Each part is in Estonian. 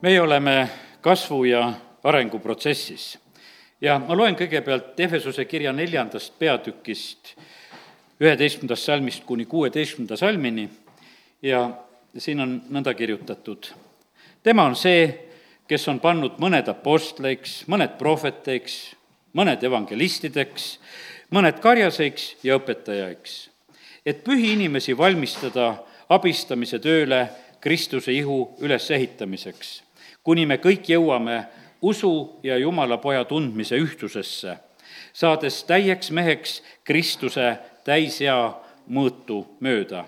meie oleme kasvu- ja arenguprotsessis ja ma loen kõigepealt Efesuse kirja neljandast peatükist, üheteistkümnendast salmist kuni kuueteistkümnenda salmini ja siin on nõnda kirjutatud. tema on see, kes on pannud mõned apostleiks, mõned prohveteiks, mõned evangelistideks, mõned karjaseiks ja õpetajaiks, et pühi inimesi valmistada abistamise tööle Kristuse ihu ülesehitamiseks kuni me kõik jõuame usu ja Jumala poja tundmise ühtsusesse, saades täieks meheks Kristuse täisea mõõtu mööda.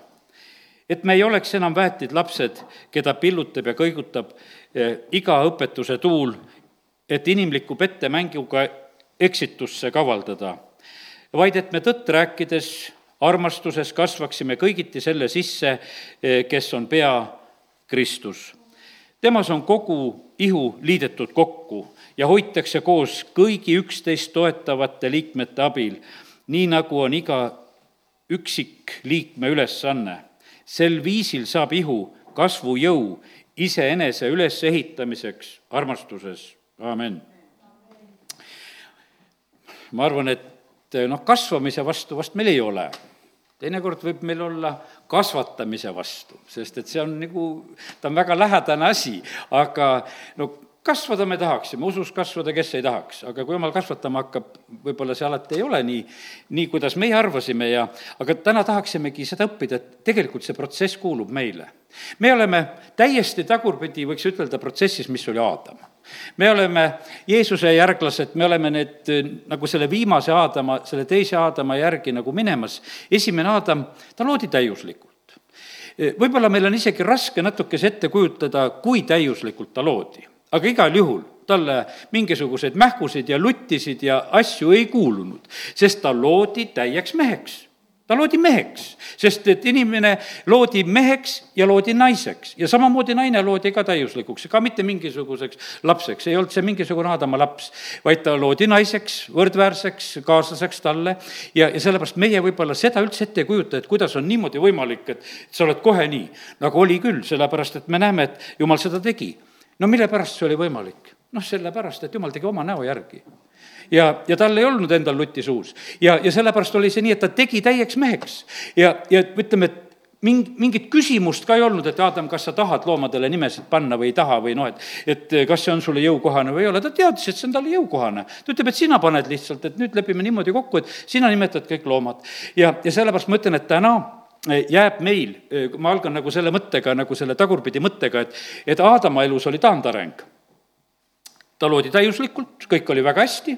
et me ei oleks enam väetid lapsed, keda pillutab ja kõigutab eh, iga õpetuse tuul, et inimliku pettemänguga eksitusse kavaldada, vaid et me tõtt rääkides armastuses kasvaksime kõigiti selle sisse, eh, kes on pea Kristus temas on kogu ihu liidetud kokku ja hoitakse koos kõigi üksteist toetavate liikmete abil, nii nagu on iga üksikliikme ülesanne. sel viisil saab ihu kasvujõu iseenese ülesehitamiseks armastuses, amen. ma arvan, et noh, kasvamise vastu vast meil ei ole teinekord võib meil olla kasvatamise vastu, sest et see on nagu, ta on väga lähedane asi, aga no kasvada me tahaksime, usus kasvada, kes ei tahaks, aga kui jumal kasvatama hakkab, võib-olla see alati ei ole nii, nii, kuidas meie arvasime ja aga täna tahaksimegi seda õppida, et tegelikult see protsess kuulub meile. me oleme täiesti tagurpidi, võiks ütelda, protsessis, mis oli Aadam me oleme Jeesuse järglased, me oleme need nagu selle viimase Aadama, selle teise Aadama järgi nagu minemas. esimene Aadam, ta loodi täiuslikult. võib-olla meil on isegi raske natukese ette kujutada, kui täiuslikult ta loodi, aga igal juhul talle mingisuguseid mähkusid ja luttisid ja asju ei kuulunud, sest ta loodi täieks meheks ta loodi meheks, sest et inimene loodi meheks ja loodi naiseks ja samamoodi naine loodi ka täiuslikuks, ka mitte mingisuguseks lapseks, ei olnud see mingisugune Aadama laps, vaid ta loodi naiseks, võrdväärseks kaaslaseks talle ja, ja sellepärast meie võib-olla seda üldse ette ei kujuta, et kuidas on niimoodi võimalik, et sa oled kohe nii. nagu oli küll, sellepärast et me näeme, et jumal seda tegi. No mille pärast see oli võimalik? noh, sellepärast, et jumal tegi oma näo järgi ja, ja tal ei olnud endal lutti suus. ja, ja sellepärast oli see nii, et ta tegi täieks meheks. ja, ja ütleme, et ming-, mingit küsimust ka ei olnud, et Adam, kas sa tahad loomadele nimesid panna või ei taha või noh, et et kas see on sulle jõukohane või ei ole, ta teadis, et see on talle jõukohane. ta ütleb, et sina paned lihtsalt, et nüüd lepime niimoodi kokku, et sina nimetad kõik loomad. ja, ja sellepärast ma ütlen, et täna jääb meil, ma algan nagu selle mõttega, nagu selle tagurpidi mõttega, et, et Aadama elus oli taandareng ta loodi täiuslikult, kõik oli väga hästi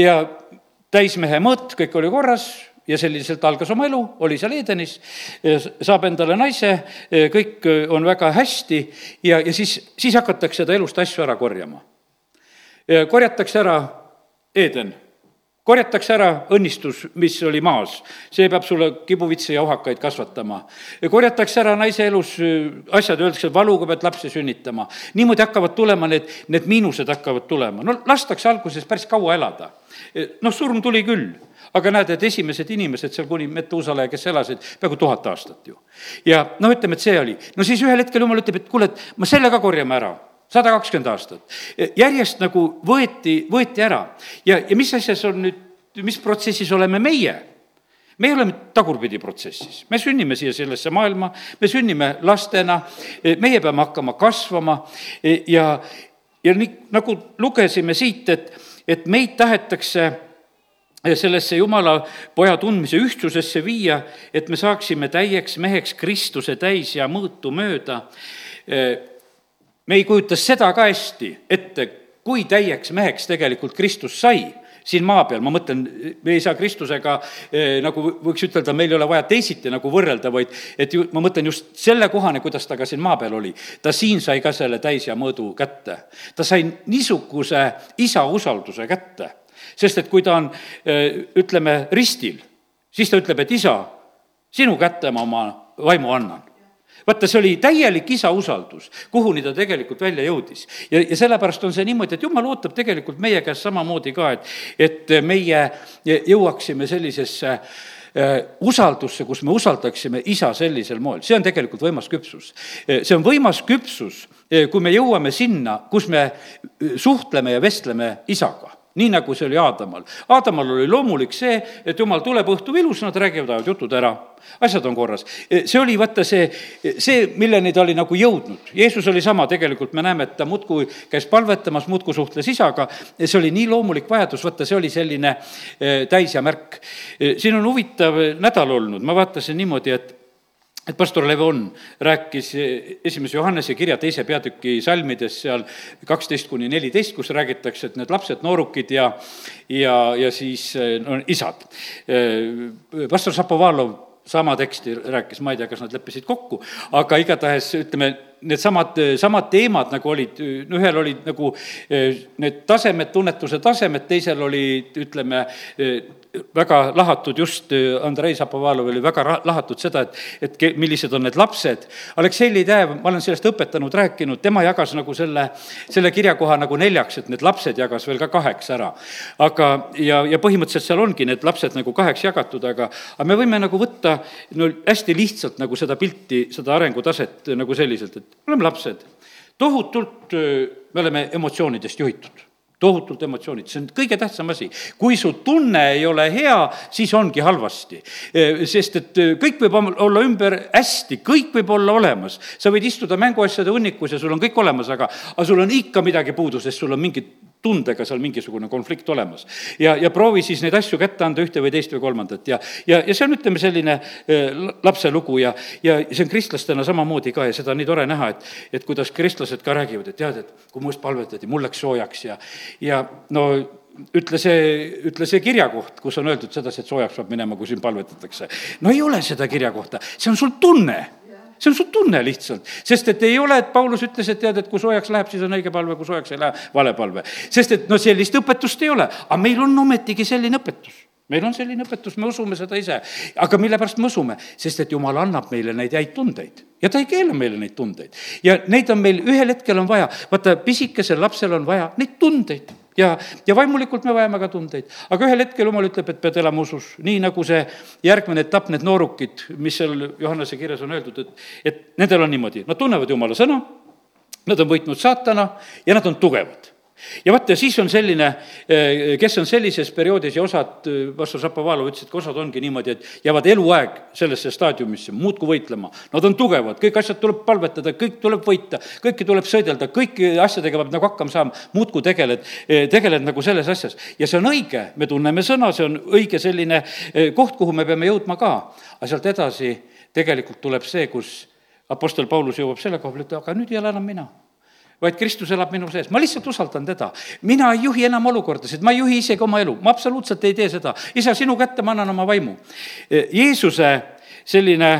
ja täismehe mõõt, kõik oli korras ja selliselt algas oma elu, oli seal Edenis, saab endale naise, kõik on väga hästi ja, ja siis, siis hakatakse ta elust asju ära korjama. korjatakse ära Eden korjatakse ära õnnistus, mis oli maas, see peab sulle kibuvitsi ja ohakaid kasvatama. korjatakse ära naise elus äh, asjad, öeldakse, valuga pead lapsi sünnitama. niimoodi hakkavad tulema need, need miinused hakkavad tulema, no lastakse alguses päris kaua elada. noh, surm tuli küll, aga näed, et esimesed inimesed seal kuni Metuusale, kes elasid peaaegu tuhat aastat ju. ja noh, ütleme, et see oli, no siis ühel hetkel jumal ütleb, et kuule, et ma selle ka korjame ära sada kakskümmend aastat. järjest nagu võeti, võeti ära ja, ja mis asjas on nüüd, mis protsessis oleme meie? meie oleme tagurpidi protsessis, me sünnime siia sellesse maailma, me sünnime lastena, meie peame hakkama kasvama ja, ja nii, nagu lugesime siit, et, et meid tahetakse sellesse Jumala poja tundmise ühtsusesse viia, et me saaksime täieks meheks Kristuse täis ja mõõtu mööda me ei kujuta seda ka hästi ette, kui täieks meheks tegelikult Kristus sai siin maa peal, ma mõtlen, me ei saa Kristusega eh, nagu võiks ütelda, meil ei ole vaja teisiti nagu võrrelda, vaid et ju, ma mõtlen just selle kohane, kuidas ta ka siin maa peal oli. ta siin sai ka selle täis ja mõõdu kätte. ta sai niisuguse isa usalduse kätte, sest et kui ta on eh,, ütleme, ristil, siis ta ütleb, et isa, sinu kätte ma oma vaimu annan vaata, see oli täielik isa usaldus, kuhuni ta tegelikult välja jõudis. ja, ja sellepärast on see niimoodi, et jumal ootab tegelikult meie käest samamoodi ka, et, et meie jõuaksime sellisesse usaldusse, kus me usaldaksime isa sellisel moel, see on tegelikult võimas küpsus. see on võimas küpsus, kui me jõuame sinna, kus me suhtleme ja vestleme isaga nii nagu see oli Aadamal. Aadamal oli loomulik see, et jumal tuleb õhtul ilus, nad räägivad, ajavad jutud ära, asjad on korras. see oli vaata see, see, milleni ta oli nagu jõudnud. Jeesus oli sama, tegelikult me näeme, et ta muudkui käis palvetamas, muudkui suhtles isaga, see oli nii loomulik vajadus, vaata, see oli selline täis ja märk. Siin on huvitav nädal olnud, ma vaatasin niimoodi, et et pastor Levon rääkis esimese Johannese kirja teise peatüki salmides seal kaksteist kuni neliteist, kus räägitakse, et need lapsed, noorukid ja, ja, ja siis no, isad. pastor Šapovalov sama teksti rääkis, ma ei tea, kas nad leppisid kokku, aga igatahes ütleme, needsamad, samad teemad nagu olid, no ühel olid nagu need tasemed, tunnetuse tasemed, teisel olid, ütleme, väga lahatud just, äh, Andrei Zapovalov oli väga lahatud seda, et, et ke-, millised on need lapsed. Aleksei Lidev, ma olen sellest õpetanud, rääkinud, tema jagas nagu selle, selle kirjakoha nagu neljaks, et need lapsed jagas veel ka kaheks ära. aga, ja, ja põhimõtteliselt seal ongi need lapsed nagu kaheks jagatud, aga, aga me võime nagu võtta no hästi lihtsalt nagu seda pilti, seda arengutaset nagu selliselt, et me oleme lapsed. tohutult äh, me oleme emotsioonidest juhitud tohutult emotsioonid, see on kõige tähtsam asi. kui su tunne ei ole hea, siis ongi halvasti. sest et kõik võib olla ümber hästi, kõik võib olla olemas. sa võid istuda mänguasjade hunnikus ja sul on kõik olemas, aga, aga sul on ikka midagi puudu, sest sul on mingid tundega seal mingisugune konflikt olemas. ja, ja proovi siis neid asju kätte anda, ühte või teist või kolmandat ja, ja, ja see on, ütleme, selline lapse lugu ja, ja see on kristlastena samamoodi ka ja seda on nii tore näha, et, et kuidas kristlased ka räägivad, et tead, et kui must palvetati, mul läks soojaks ja, ja no ütle see, ütle see kirjakoht, kus on öeldud sedasi, et soojaks peab minema, kui siin palvetatakse. no ei ole seda kirjakohta, see on sul tunne. See on su tunne lihtsalt, sest et ei ole, et Paulus ütles, et tead, et kui soojaks läheb, siis on õige palve, kui soojaks ei lähe, vale palve. sest et no sellist õpetust ei ole, aga meil on ometigi selline õpetus meil on selline õpetus, me usume seda ise. aga mille pärast me usume? sest et jumal annab meile neid häid tundeid ja ta ei keela meile neid tundeid. ja neid on meil ühel hetkel on vaja, vaata, pisikesel lapsel on vaja neid tundeid ja, ja vaimulikult me vajame ka tundeid. aga ühel hetkel jumal ütleb, et pead elama usus, nii nagu see järgmine etapp, need noorukid, mis seal Johannese kirjas on öeldud, et, et nendel on niimoodi, nad tunnevad jumala sõna, nad on võitnud saatana ja nad on tugevad ja vaata, siis on selline, eh, kes on sellises perioodis ja osad, eh, pastor Šapovalov ütles, et osad ongi niimoodi, et jäävad eluaeg sellesse staadiumisse, muudkui võitlema. Nad on tugevad, kõik asjad tuleb palvetada, kõik tuleb võita, kõike tuleb sõidelda, kõiki asjadega peab nagu hakkama saama, muudkui tegeled, eh, tegeled nagu selles asjas. ja see on õige, me tunneme sõna, see on õige selline koht, kuhu me peame jõudma ka. aga sealt edasi tegelikult tuleb see, kus Apostel Paulus jõuab selle koha peale, et aga nüüd ei ole enam mina vaid Kristus elab minu sees, ma lihtsalt usaldan teda. mina ei juhi enam olukordasid, ma ei juhi isegi oma elu, ma absoluutselt ei tee seda. isa, sinu kätte ma annan oma vaimu. Jeesuse selline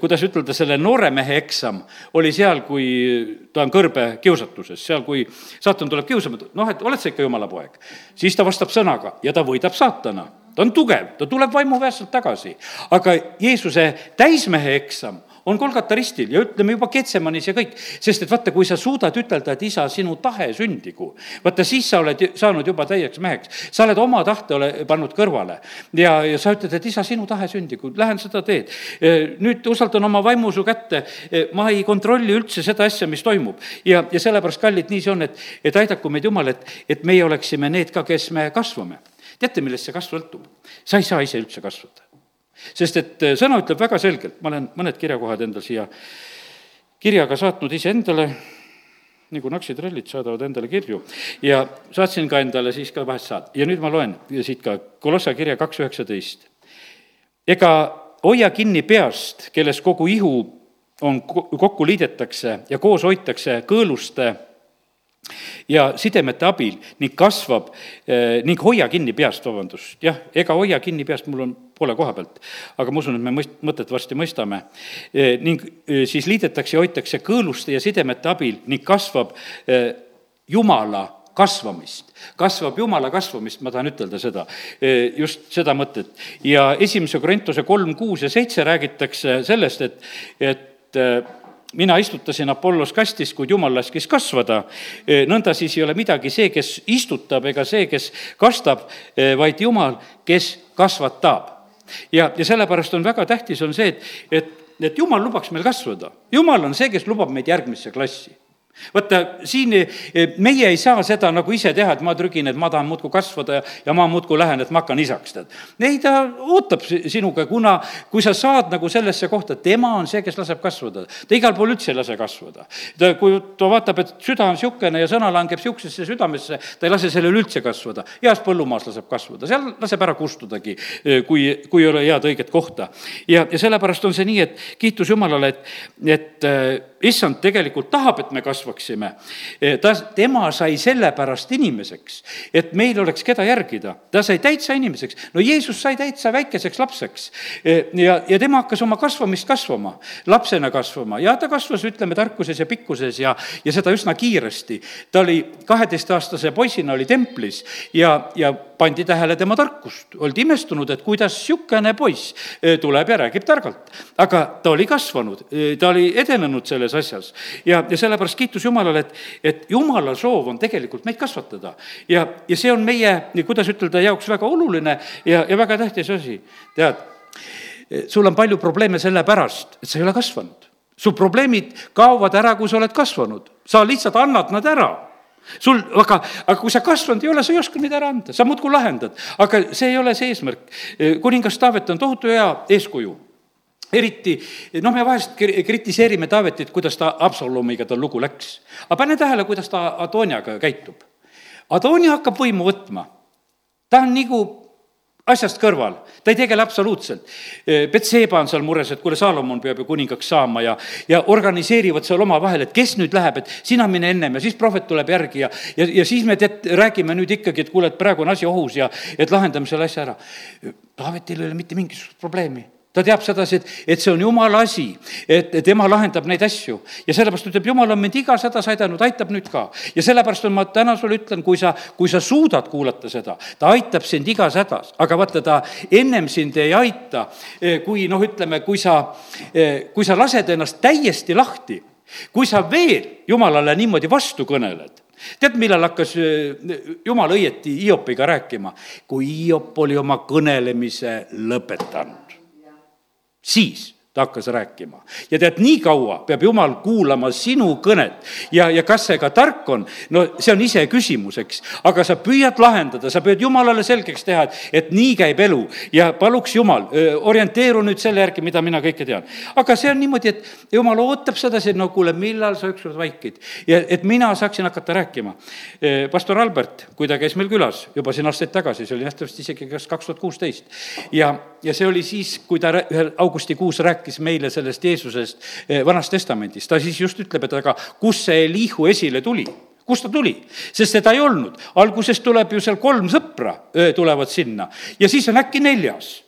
kuidas ütelda, selle noore mehe eksam oli seal, kui ta on kõrbe kiusatuses, seal, kui saatan tuleb kiusama, noh, et oled sa ikka jumala poeg. siis ta vastab sõnaga ja ta võidab saatana. ta on tugev, ta tuleb vaimuväärselt tagasi. aga Jeesuse täismehe eksam on Kolgata ristil ja ütleme juba Ketsemanis ja kõik. sest et vaata, kui sa suudad ütelda, et isa, sinu tahe sündigu, vaata siis sa oled saanud juba täieks meheks. sa oled oma tahte ole pannud kõrvale ja, ja sa ütled, et isa, sinu tahe sündigu, lähen seda teed. Nüüd usaldan oma vaimu su kätte, ma ei kontrolli üldse seda asja, mis toimub. ja, ja sellepärast, kallid, nii see on, et, et aidaku meid Jumal, et, et meie oleksime need ka, kes me kasvame. teate, millest see kasv sõltub? sa ei saa ise üldse kasvada sest et äh, sõna ütleb väga selgelt, ma olen mõned kirjakohad endal siia kirjaga saatnud iseendale, nagu naksitrellid saadavad endale kirju. Ja saatsin ka endale siis ka vahest saad- ja nüüd ma loen siit ka Kolossa kirja kaks üheksateist. ega hoia kinni peast, kelles kogu ihu on, kokku liidetakse ja koos hoitakse kõõluste ja sidemete abil ning kasvab eh, ning hoia kinni peast, vabandust, jah, ega hoia kinni peast, mul on poole koha pealt, aga ma usun, et me mõist-, mõtet varsti mõistame eh,. ning eh, siis liidetakse ja hoitakse kõõluste ja sidemete abil ning kasvab Jumala kasvamist, kasvab Jumala kasvamist, ma tahan ütelda seda, just seda mõtet. ja esimese Korintuse kolm, kuus ja seitse räägitakse sellest, et, et mina istutasin Apollos kastis, kuid Jumal laskis kasvada. E, nõnda siis ei ole midagi see, kes istutab, ega see, kes kastab, e, vaid Jumal, kes kasvatab ja, ja sellepärast on väga tähtis, on see, et, et, et jumal lubaks meil kasvada. jumal on see, kes lubab meid järgmisse klassi vaata, siin eh, meie ei saa seda nagu ise teha, et ma trügin, et ma tahan muudkui kasvada ja, ja ma muudkui lähen, et ma hakkan isaks, tead. ei, ta ootab sinuga, kuna kui sa saad nagu sellesse kohta, tema on see, kes laseb kasvada. ta igal pool üldse ei lase kasvada. ta, kui ta vaatab, et süda on niisugune ja sõna langeb niisugusesse südamesse, ta ei lase sellel üldse kasvada. heas põllumaas laseb kasvada, seal laseb ära kustudagi, eh, kui, kui ei ole head õiget kohta. ja, ja sellepärast on see nii, et kiitus Jumalale, et, et eh, issand tegelikult tahab, et me kasvaksime. Eh, ta, tema sai sellepärast inimeseks, et meil oleks, keda järgida. ta sai täitsa inimeseks. no Jeesus sai täitsa väikeseks lapseks eh, ja, ja tema hakkas oma kasvamist kasvama, lapsena kasvama ja ta kasvas, ütleme, tarkuses ja pikkuses ja, ja seda üsna kiiresti. ta oli kaheteistaastase poisina oli templis ja, ja pandi tähele tema tarkust, oldi imestunud, et kuidas niisugune poiss eh, tuleb ja räägib targalt. aga ta oli kasvanud, ta oli edenenud selles asjas ja, ja sellepärast kiitus Jumalale, et, et Jumala soov on tegelikult meid kasvatada. ja, ja see on meie, kuidas ütelda, jaoks väga oluline ja, ja väga tähtis asi. tead, sul on palju probleeme sellepärast, et sa ei ole kasvanud. su probleemid kaovad ära, kui sa oled kasvanud, sa lihtsalt annad nad ära sul, aga, aga kui sa kasvanud ei ole, sa ei oska neid ära anda, sa muudkui lahendad. aga see ei ole see eesmärk. kuningas Taavet on tohutu hea eeskuju eriti, noh, me vahest kritiseerime Taavetit, kuidas ta Absalomiga tal lugu läks. aga pane tähele, kuidas ta Adoniaga käitub. Adonia hakkab võimu võtma. ta on nagu asjast kõrval, ta ei tegele absoluutselt. Betseba on seal mures, et kuule, Saalomon peab ju kuningaks saama ja, ja organiseerivad seal omavahel, et kes nüüd läheb, et sina mine ennem ja siis prohvet tuleb järgi ja, ja, ja siis me tead, räägime nüüd ikkagi, et kuule, et praegu on asi ohus ja et lahendame selle asja ära. Taavetil ei ole mitte mingisugust probleemi ta teab sedasi, et, et see on jumala asi, et tema lahendab neid asju. ja sellepärast ütleb, jumal on mind igas hädas aidanud, aitab nüüd ka. ja sellepärast on, ma täna sulle ütlen, kui sa, kui sa suudad kuulata seda, ta aitab sind igas hädas, aga vaata, ta ennem sind ei aita, eh, kui noh, ütleme, kui sa, eh, kui sa lased ennast täiesti lahti, kui sa veel jumalale niimoodi vastu kõneled tead, millal hakkas eh, jumal õieti Hiopiga rääkima? kui Hiop oli oma kõnelemise lõpetanud siis ta hakkas rääkima. ja tead, nii kaua peab jumal kuulama sinu kõnet ja, ja kas see ka tark on, no see on iseküsimus, eks. aga sa püüad lahendada, sa püüad jumalale selgeks teha, et, et nii käib elu ja paluks jumal, orienteeru nüüd selle järgi, mida mina kõike tean. aga see on niimoodi, et jumal ootab sedasi, et no kuule, millal sa ükskord vaikid ja et mina saaksin hakata rääkima. pastor Albert, kui ta käis meil külas juba siin aastaid tagasi, see oli nähtavasti isegi kas kaks tuhat kuusteist ja, ja see oli siis, kui ta ühel augustikuus rääkis rääkis meile sellest Jeesusest eh, Vanas Testamendis, ta siis just ütleb, et aga kus see Elihu esile tuli? Kust ta tuli, sest seda ei olnud. alguses tuleb ju seal kolm sõpra tulevad sinna. Ja siis on äkki neljas.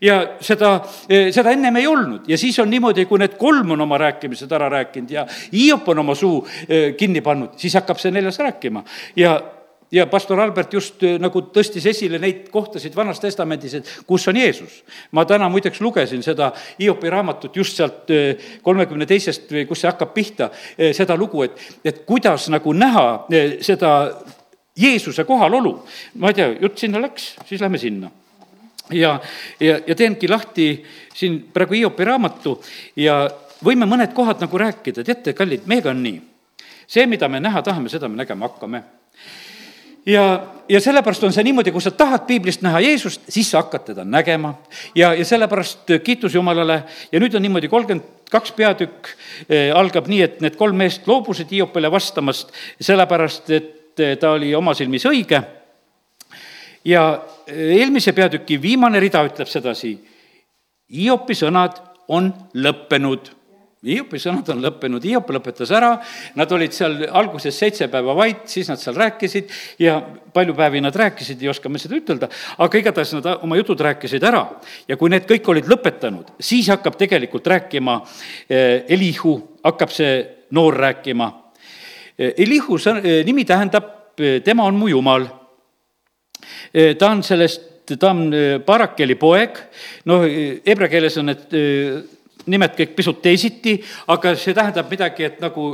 Ja seda, eh, seda ennem ei olnud. Ja siis on niimoodi, kui need kolm on oma rääkimised ära rääkinud ja Hiop on oma suu eh, kinni pannud, siis hakkab see neljas rääkima. Ja ja pastor Albert just äh, nagu tõstis esile neid kohtasid Vanas Testamendis, et kus on Jeesus. ma täna muideks lugesin seda Hiopi raamatut just sealt äh, kolmekümne teisest või kus see hakkab pihta, äh, seda lugu, et, et kuidas nagu näha seda Jeesuse kohalolu. ma ei tea, jutt sinna läks, siis lähme sinna ja, ja, ja teengi lahti siin praegu Hiopi raamatu ja võime mõned kohad nagu rääkida, teate, kallid, meiega on nii. see, mida me näha tahame, seda me nägema hakkame ja, ja sellepärast on see niimoodi, kui sa tahad piiblist näha Jeesust, siis sa hakkad teda nägema. ja, ja sellepärast kiitus Jumalale ja nüüd on niimoodi, kolmkümmend kaks peatükk eh, algab nii, et need kolm meest loobusid Hiopile vastamast, sellepärast et eh, ta oli oma silmis õige. ja eh, eelmise peatüki viimane rida ütleb sedasi, Hiopi sõnad on lõppenud Hiopi sõnad on lõppenud, Hiop lõpetas ära, nad olid seal alguses seitse päeva vait, siis nad seal rääkisid ja palju päevi nad rääkisid, ei oska me seda ütelda, aga igatahes nad oma jutud rääkisid ära. ja kui need kõik olid lõpetanud, siis hakkab tegelikult rääkima eh, Elihu, hakkab see noor rääkima. Eh, Elihu sõn-, eh, nimi tähendab, tema on mu jumal. ta on sellest, ta on Barakeli poeg, noh, hebra keeles on need nimed kõik pisut teisiti, aga see tähendab midagi, et nagu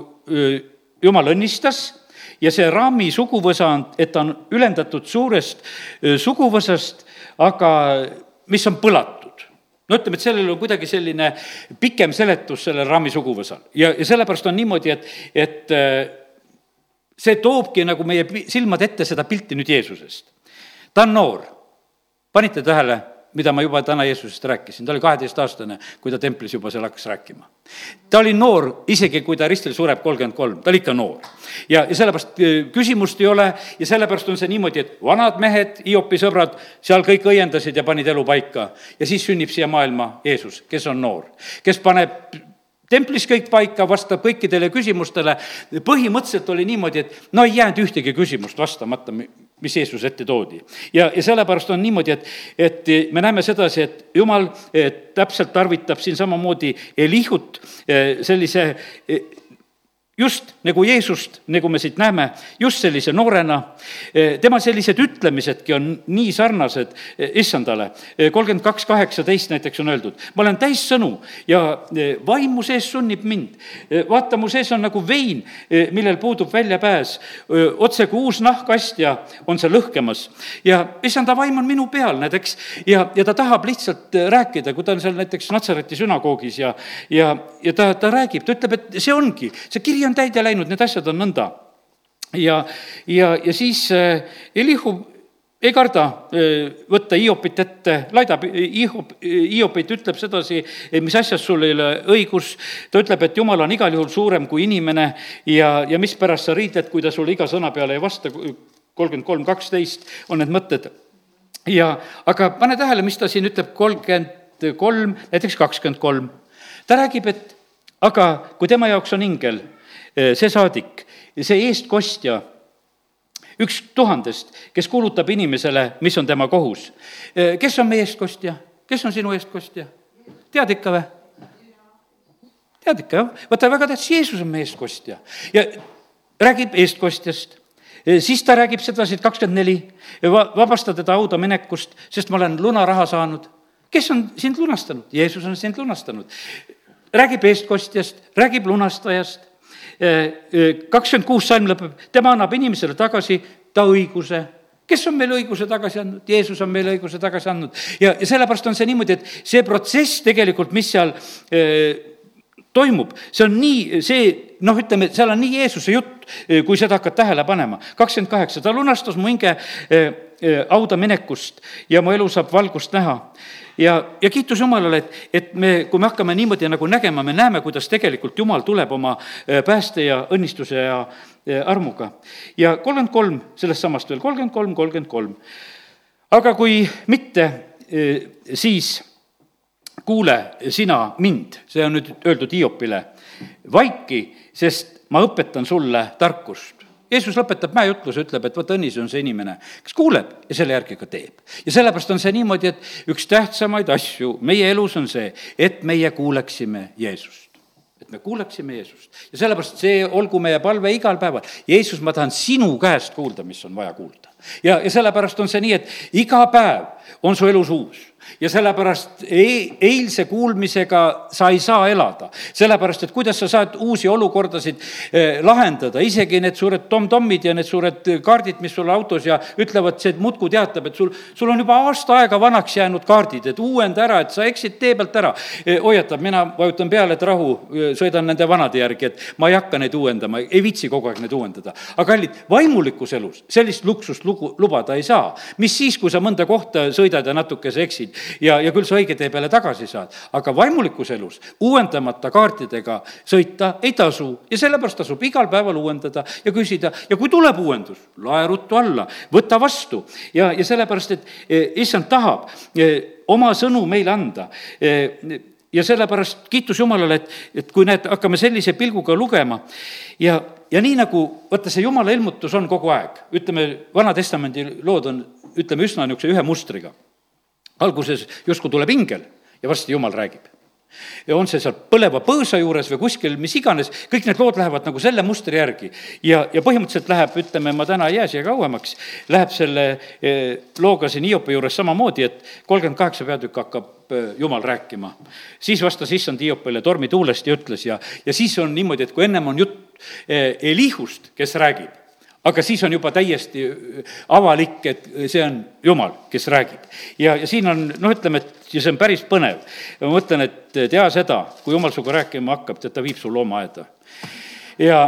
jumal õnnistas ja see Raami suguvõsa on, et ta on ülendatud suurest suguvõsast, aga mis on põlatud. No ütleme, et sellel on kuidagi selline pikem seletus sellel Rami suguvõsal. Ja, ja sellepärast on niimoodi, et, et see toobki nagu meie silmade ette seda pilti nüüd Jeesusest. ta on noor, panite tähele mida ma juba täna Jeesusest rääkisin, ta oli kaheteistaastane, kui ta templis juba seal hakkas rääkima. ta oli noor, isegi kui ta ristil sureb kolmkümmend kolm, ta oli ikka noor. ja, ja sellepärast äh, küsimust ei ole ja sellepärast on see niimoodi, et vanad mehed, Hiopi sõbrad, seal kõik õiendasid ja panid elu paika. ja siis sünnib siia maailma Jeesus, kes on noor, kes paneb templis kõik paika, vastab kõikidele küsimustele. põhimõtteliselt oli niimoodi, et no ei jäänud ühtegi küsimust vastamata, mis Jeesus ette toodi. ja, ja sellepärast on niimoodi, et, et me näeme sedasi, et jumal täpselt tarvitab siin samamoodi Elihut eh, sellise eh, just nagu Jeesust, nagu me siit näeme, just sellise noorena, eh, tema sellised ütlemisedki on nii sarnased eh, issandale. Eh, kolmkümmend kaks, kaheksateist näiteks on öeldud, ma olen täis sõnu ja vaimu sees sunnib mind. vaata, mu sees on nagu vein, millel puudub väljapääs. otse kui uus nahkastja on see lõhkemas ja issanda vaim on minu peal, näed, eks, ja, ja ta tahab lihtsalt rääkida, kui ta on seal näiteks Natsareti sünagoogis ja, ja, ja ta, ta räägib, ta ütleb, et see ongi, see kiri on täide läinud, need asjad on nõnda. ja, ja, ja siis äh, Elihu ei karda äh, võtta Hiopit ette, laidab Hiop, Hiopit, ütleb sedasi, mis asjas sul ei ole õigus. ta ütleb, et jumal on igal juhul suurem kui inimene ja, ja mispärast sa riidled, kui ta sulle iga sõna peale ei vasta. kolmkümmend kolm, kaksteist on need mõtted. ja, aga pane tähele, mis ta siin ütleb, kolmkümmend kolm, näiteks kakskümmend kolm. ta räägib, et aga kui tema jaoks on ingel Eh, see saadik, see eestkostja, üks tuhandest, kes kuulutab inimesele, mis on tema kohus. Kes on meie eestkostja? kes on sinu eestkostja? tead ikka või? tead ikka, jah? vaata, väga tähtis, Jeesus on meie eestkostja ja räägib eestkostjast siis ta räägib sedasi, et kakskümmend neli, vabasta teda hauda minekust, sest ma olen lunaraha saanud. kes on sind lunastanud? Jeesus on sind lunastanud. räägib eestkostjast, räägib lunastajast kakskümmend kuus salm lõpeb, tema annab inimesele tagasi ta õiguse kes on meile õiguse tagasi andnud? Jeesus on meile õiguse tagasi andnud. ja, ja sellepärast on see niimoodi, et see protsess tegelikult, mis seal eh, toimub, see on nii, see noh, ütleme, seal on nii Jeesuse jutt, kui seda hakkad tähele panema. kakskümmend kaheksa, ta lunastas mu hinge hauda minekust ja mu elu saab valgust näha ja, ja kiitus Jumalale, et, et me, kui me hakkame niimoodi nagu nägema, me näeme, kuidas tegelikult Jumal tuleb oma äh, pääste ja õnnistuse ja armuga. ja kolmkümmend kolm, sellest samast veel, kolmkümmend kolm, kolmkümmend kolm. aga kui mitte, äh, siis kuule sina mind, see on nüüd öeldud Hiopile, vaiki, sest ma õpetan sulle tarkust Jeesus lõpetab mäejutluse, ütleb, et vot õnnis on see inimene, kes kuuleb ja selle järgi ka teeb. ja sellepärast on see niimoodi, et üks tähtsamaid asju meie elus on see, et meie kuuleksime Jeesust et me kuuleksime Jeesust ja sellepärast see olgu meie palve igal päeval. Jeesus, ma tahan sinu käest kuulda, mis on vaja kuulda. ja, ja sellepärast on see nii, et iga päev on su elus uus ja sellepärast ei, eilse kuulmisega sa ei saa elada. sellepärast, et kuidas sa saad uusi olukordasid eh, lahendada, isegi need suured tom-tommid ja need suured kaardid, mis sul autos ja ütlevad, see muudkui teatab, et sul, sul on juba aasta aega vanaks jäänud kaardid, et uuenda ära, et sa eksid tee pealt ära eh,. hoiatab, mina vajutan peale, et rahu, sõidan nende vanade järgi, et ma ei hakka neid uuendama, ei viitsi kogu aeg neid uuendada. aga kallid, vaimulikus elus sellist luksust lugu, lubada ei saa. mis siis, kui sa mõnda kohta sõidad ja natukese eksid ja, ja küll sa õige tee peale tagasi saad. aga vaimulikus elus uuendamata kaartidega sõita ei tasu. Ja sellepärast tasub igal päeval uuendada ja küsida ja kui tuleb uuendus, lae ruttu alla, võta vastu. Ja, ja sellepärast, et eh, issand tahab eh, oma sõnu meile anda. Eh, ja sellepärast kiitus Jumalale, et, et kui näed, hakkame sellise pilguga lugema. Ja, ja nii nagu, vaata, see Jumala ilmutus on kogu aeg, ütleme, Vana-testamendi lood on, ütleme, üsna niisuguse ühe mustriga alguses justkui tuleb ingel ja varsti jumal räägib. ja on see seal põleva põõsa juures või kuskil, mis iganes, kõik need lood lähevad nagu selle mustri järgi. ja, ja põhimõtteliselt läheb, ütleme, ma täna ei jää siia kauemaks, läheb selle eh, looga siin Hiopi juures samamoodi, et kolmkümmend kaheksa peatükk hakkab eh, jumal rääkima. siis vastas issand Hiopile tormituulest ja ütles ja, ja siis on niimoodi, et kui ennem on jutt eh, Elihust, kes räägib aga siis on juba täiesti avalik, et see on Jumal, kes räägib. ja, ja siin on, noh, ütleme, et ja see on päris põnev. ma mõtlen, et tea seda, kui Jumal sinuga rääkima hakkab, tead, ta viib su loomaaeda. ja,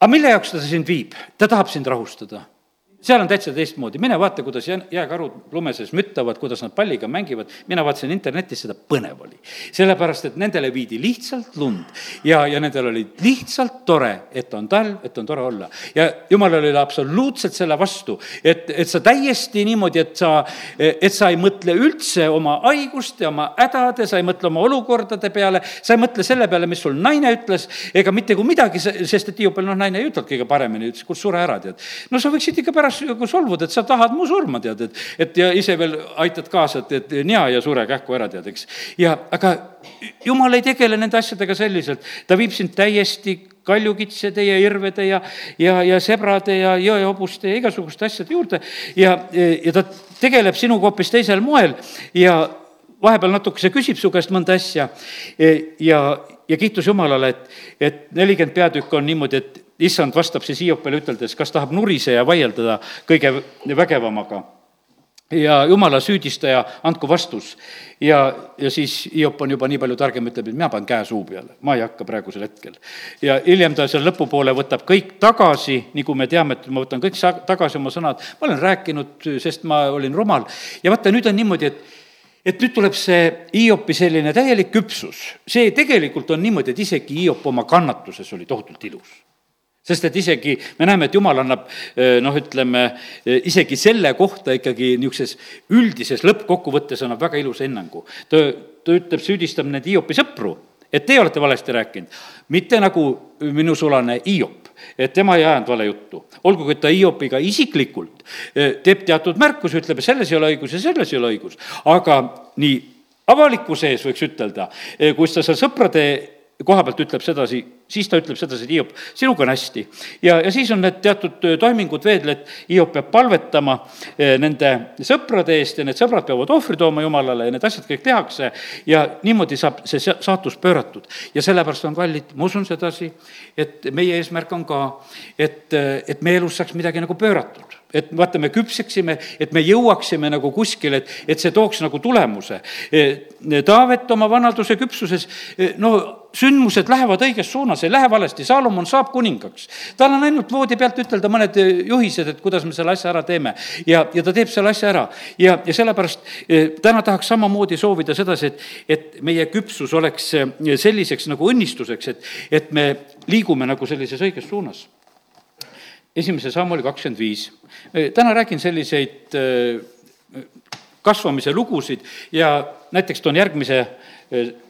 aga mille jaoks ta sind viib? ta tahab sind rahustada seal on täitsa teistmoodi, mine vaata, kuidas jää, jääkarud lume sees müttavad, kuidas nad palliga mängivad, mina vaatasin internetis, seda põnev oli. sellepärast, et nendele viidi lihtsalt lund ja, ja nendel oli lihtsalt tore, et on talv, et on tore olla. ja jumalal oli absoluutselt selle vastu, et, et sa täiesti niimoodi, et sa, et sa ei mõtle üldse oma haigust ja oma hädade, sa ei mõtle oma olukordade peale, sa ei mõtle selle peale, mis sul naine ütles, ega mitte kui midagi, sest et Hiiopil noh, naine ei ütelnud kõige paremini, ütles, kuule, sure ära, tead. no sa võiksid ikka pärast nagu solvud, et sa tahad mu surma, tead, et, et ja ise veel aitad kaasa, et, et nea ja sure kähku ära, tead, eks. ja aga jumal ei tegele nende asjadega selliselt, ta viib sind täiesti kaljukitsede ja irvede ja, ja, ja sebrade ja jõehobuste ja igasuguste asjade juurde. Ja, ja ta tegeleb sinuga hoopis teisel moel. Ja vahepeal natukese küsib su käest mõnda asja. Ja, ja kiitus Jumalale, et, et nelikümmend peatükk on niimoodi, et issand vastab siis Hiopile üteldes, kas tahab nuriseja vaieldada kõige vägevamaga. ja jumala süüdistaja andku vastus. ja, ja siis Hiop on juba nii palju targem, ütleb, et mina panen käe suu peale, ma ei hakka praegusel hetkel. ja hiljem ta seal lõpupoole võtab kõik tagasi, nagu me teame, et ma võtan kõik sa-, tagasi oma sõnad, ma olen rääkinud, sest ma olin rumal. ja vaata, nüüd on niimoodi, et et nüüd tuleb see Hiopi selline täielik küpsus. see tegelikult on niimoodi, et isegi Hiop oma kannatuses oli tohutult ilus sest et isegi me näeme, et jumal annab noh, ütleme isegi selle kohta ikkagi niisuguses üldises lõppkokkuvõttes annab väga ilusa hinnangu. ta, ta ütleb, süüdistab neid Hiopi sõpru, et teie olete valesti rääkinud, mitte nagu minu sulane Hiop, et tema ei ajanud vale juttu. olgugi, et ta Hiopiga isiklikult teeb teatud märkusi, ütleb, selles ei ole õigus ja selles ei ole õigus, aga nii avalikkuse ees võiks ütelda, kus ta seal sõprade koha pealt ütleb sedasi, siis ta ütleb sedasi, et Hiop, sinuga on hästi. ja, ja siis on need teatud toimingud veel, et Hiop peab palvetama nende sõprade eest ja need sõbrad peavad ohvri tooma Jumalale ja need asjad kõik tehakse ja niimoodi saab see saatus pööratud. ja sellepärast on kallid, ma usun sedasi, et meie eesmärk on ka, et, et meie elus saaks midagi nagu pööratud et vaata, me küpseksime, et me jõuaksime nagu kuskile, et, et see tooks nagu tulemuse. Taavet oma vanaduse küpsuses, no sündmused lähevad õiges suunas, ei lähe valesti, Saalomon saab kuningaks. tal on ainult voodi pealt ütelda mõned juhised, et kuidas me selle asja ära teeme. ja, ja ta teeb selle asja ära ja, ja sellepärast täna tahaks samamoodi soovida sedasi, et, et meie küpsus oleks selliseks nagu õnnistuseks, et, et me liigume nagu sellises õiges suunas esimese samm oli kakskümmend viis. Täna räägin selliseid kasvamise lugusid ja näiteks toon järgmise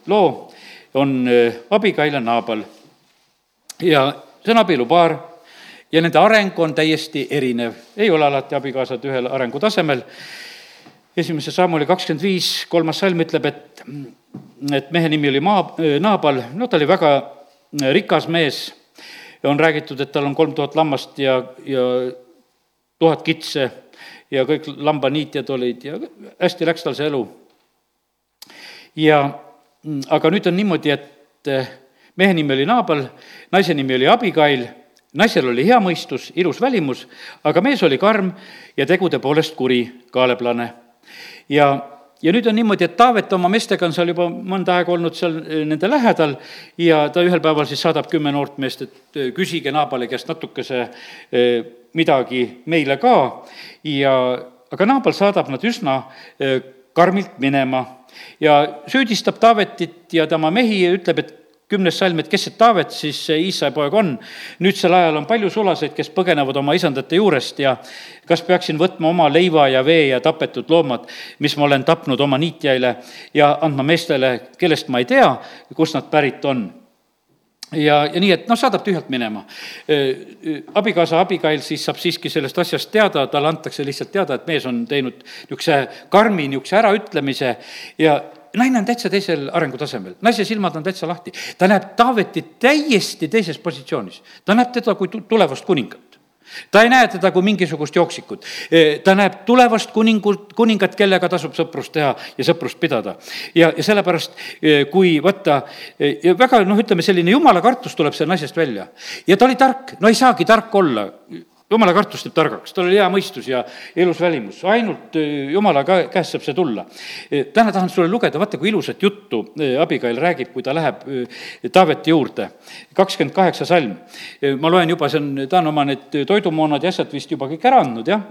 loo on Abigail ja Naabal. ja see on abielupaar ja nende areng on täiesti erinev, ei ole alati abikaasad ühel arengutasemel. esimese samm oli kakskümmend viis, kolmas salm ütleb, et, et mehe nimi oli maa, Naabal, no ta oli väga rikas mees. On räägitud, et tal on kolm tuhat lammast ja, ja tuhat kitse ja kõik lambaniitjad olid ja hästi läks tal see elu. ja Mm, aga nüüd on niimoodi, et eh, mehe nimi oli Naabal, naise nimi oli Abigail, naisel oli hea mõistus, ilus välimus, aga mees oli karm ja tegude poolest kuri, kaaleplane. ja, ja nüüd on niimoodi, et Taavet oma meestega on seal juba mõnda aega olnud seal eh, nende lähedal ja ta ühel päeval siis saadab kümme noort meest, et eh, küsige Naabali käest natukese midagi meile ka. Ja aga Naabal saadab nad üsna karmilt minema ja süüdistab Taavetit ja tema mehi ja ütleb, et kümnes salm, et kes see Taavet siis see Iisai poeg on. nüüdsel ajal on palju sulaseid, kes põgenevad oma isandate juurest ja kas peaksin võtma oma leiva ja vee ja tapetud loomad, mis ma olen tapnud oma niitjaile ja andma meestele, kellest ma ei tea, kust nad pärit on ja, ja nii, et noh, saadab tühjalt minema. abikaasa Abigail siis saab siiski sellest asjast teada, talle antakse lihtsalt teada, et mees on teinud niisuguse karmi niisuguse äraütlemise ja naine on täitsa teisel arengutasemel, naise silmad on täitsa lahti. ta näeb Taavetit täiesti teises positsioonis, ta näeb teda kui tulevast kuningat ta ei näe teda kui mingisugust jooksikut. Ta näeb tulevast kuningut, kuningat, kellega tasub sõprust teha ja sõprust pidada. ja, ja sellepärast, kui võtta, e, väga noh, ütleme selline jumala kartus tuleb sellest naisest välja. ja ta oli tark, no ei saagi tark olla jumala kartus teeb targaks, tal oli hea mõistus ja ilus välimus, ainult äh, jumala käest saab see tulla. Äh, täna tahan sulle lugeda, vaata kui ilusat juttu äh, Abigail räägib, kui ta läheb Taaveti juurde. kakskümmend kaheksa salm. ma loen juba, see on, ta on oma need toidumoonad ja asjad vist juba kõik ära andnud, jah.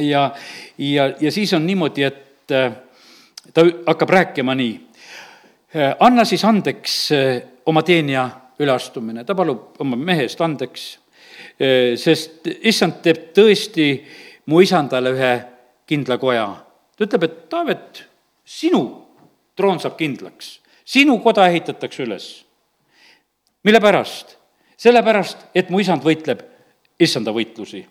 ja, ja, ja siis on niimoodi, et ta hakkab rääkima nii. anna siis andeks oma teenija üleastumine, ta palub oma mehe eest andeks sest issand teeb tõesti mu isandale ühe kindla koja. ta ütleb, et Taavet, sinu troon saab kindlaks, sinu koda ehitatakse üles. mille pärast? sellepärast, et mu isand võitleb issanda võitlusi.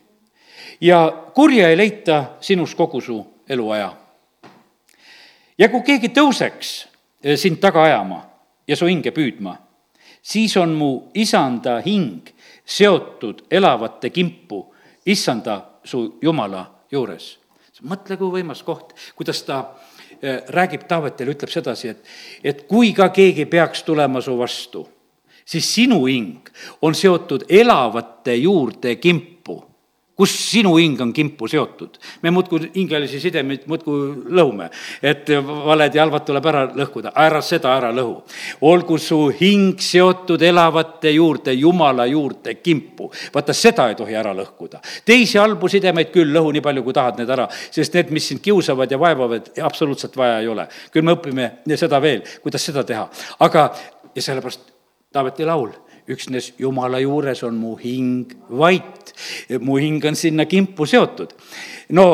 ja kurja ei leita sinus kogu su eluaja. ja kui keegi tõuseks äh, sind taga ajama ja su hinge püüdma, siis on mu isanda hing seotud elavate kimpu issanda su Jumala juures. mõtle, kui võimas koht, kuidas ta eh, räägib Taavetile, ütleb sedasi, et, et kui ka keegi peaks tulema su vastu, siis sinu hing on seotud elavate juurde kimpu kus sinu hing on kimpu seotud. me muudkui hingelisi sidemeid muudkui lõhume, et valed ja halvad tuleb ära lõhkuda, ära seda ära lõhu. olgu su hing seotud elavate juurde, Jumala juurde kimpu. vaata, seda ei tohi ära lõhkuda. teisi halbu sidemeid küll lõhu nii palju, kui tahad need ära, sest need, mis sind kiusavad ja vaevavad, absoluutselt vaja ei ole. küll me õpime seda veel, kuidas seda teha, aga ja sellepärast Taaveti laul üksnes Jumala juures on mu hing vait, mu hing on sinna kimpu seotud. no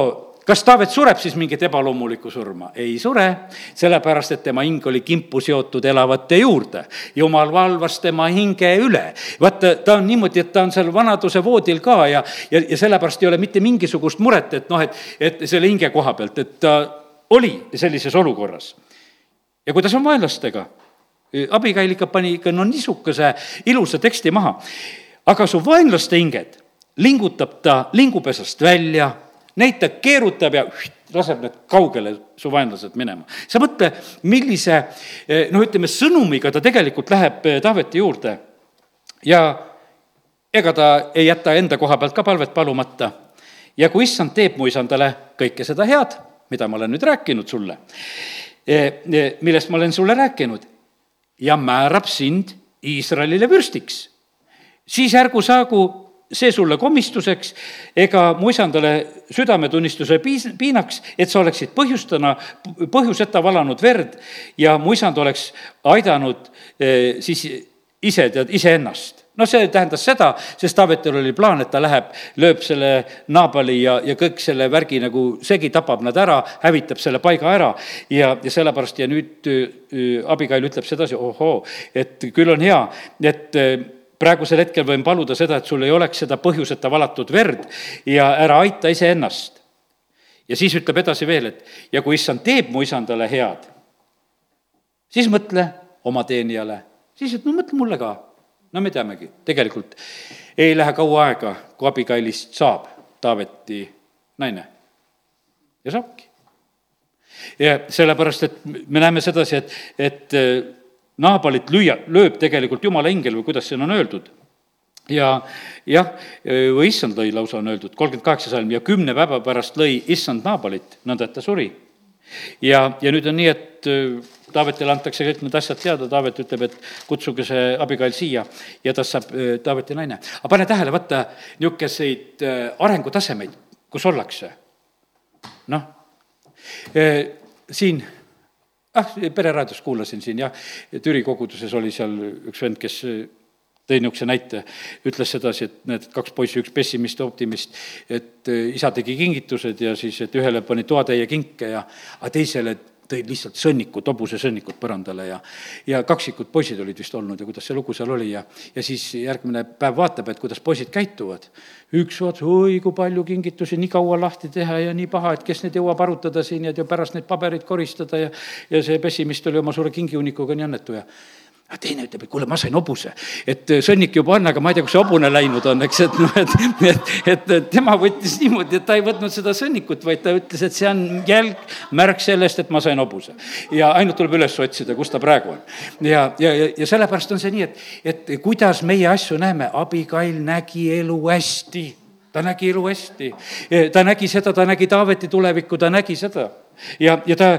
kas Taavet sureb siis mingit ebaloomulikku surma? ei sure, sellepärast et tema hing oli kimpu seotud elavate juurde. jumal valvas tema hinge üle. vaata, ta on niimoodi, et ta on seal vanaduse voodil ka ja, ja, ja sellepärast ei ole mitte mingisugust muret, et noh, et, et selle hinge koha pealt, et ta oli sellises olukorras. ja kuidas on vaenlastega? Abikäil ikka pani ikka no niisuguse ilusa teksti maha. aga su vaenlaste hinged lingutab ta lingupesast välja, neid ta keerutab ja laseb need kaugele, su vaenlased minema. sa mõtle, millise noh, ütleme sõnumiga ta tegelikult läheb eh, Taaveti juurde ja ega ta ei jäta enda koha pealt ka palvet palumata. ja kui issand teeb mu isandale kõike seda head, mida ma olen nüüd rääkinud sulle, millest ma olen sulle rääkinud, ja määrab sind Iisraelile vürstiks. siis ärgu saagu see sulle komistuseks ega mu isandale südametunnistuse piis-, piinaks, et sa oleksid põhjustana, põhjuseta valanud verd ja mu isand oleks aidanud eh, siis ise, tead, iseennast no see tähendas seda, sest Taavetil oli plaan, et ta läheb, lööb selle Naabali ja, ja kõik selle värgi nagu segi, tapab nad ära, hävitab selle paiga ära. Ja, ja sellepärast ja nüüd äh, Abigail ütleb sedasi, ohoo, et küll on hea, et äh, praegusel hetkel võin paluda seda, et sul ei oleks seda põhjuseta valatud verd ja ära aita iseennast. ja siis ütleb edasi veel, et ja kui issand teeb mu isandale head, siis mõtle oma teenijale, siis, et no mõtle mulle ka no me teamegi, tegelikult ei lähe kaua aega, kui abikailist saab Taaveti naine. ja saabki. ja sellepärast, et me näeme sedasi, et, et äh, Naabalit lüüa, lööb tegelikult jumala ingel või kuidas siin on öeldud ja jah, või issand lõi lausa on öeldud, kolmkümmend kaheksa salm, ja kümne päeva pärast lõi issand Naabalit, nõnda et ta suri. Ja, ja nüüd on nii, et äh, Taavetile antakse kõik need asjad teada, Taavet ütleb, et kutsuge see abikail siia ja tast saab äh, Taaveti naine. aga pane tähele, vaata niisuguseid äh, arengutasemeid, kus ollakse. noh, siin ah, pereraadios kuulasin siin jah, Türi koguduses oli seal üks vend, kes tõi niisuguse näite, ütles sedasi, et need kaks poissi, üks pessimist ja optimist, et isa tegi kingitused ja siis, et ühele pani toatäie kinke ja, aga teisele tõid lihtsalt sõnnikud, hobusesõnnikud põrandale ja ja kaksikud poisid olid vist olnud ja kuidas see lugu seal oli ja ja siis järgmine päev vaatab, et kuidas poisid käituvad. üks vaatas, oi kui palju kingitusi, nii kaua lahti teha ja nii paha, et kes neid jõuab arutada siin ja pärast neid pabereid koristada ja ja see pessimist oli oma suure kingihunikuga nii õnnetu ja aga teine ütleb, et kuule, ma sain hobuse. et äh, sõnnik juba on, aga ma ei tea, kus see hobune läinud on, eks, et noh, et, et, et, tema võttis niimoodi, et ta ei võtnud seda sõnnikut, vaid ta ütles, et see on jälg, märk sellest, et ma sain hobuse. ja ainult tuleb üles otsida, kus ta praegu on. ja, ja, ja, ja sellepärast on see nii, et, et kuidas meie asju näeme, abikail nägi elu hästi ta nägi elu hästi, ta nägi seda, ta nägi Taaveti tulevikku, ta nägi seda. Ja, ja ta,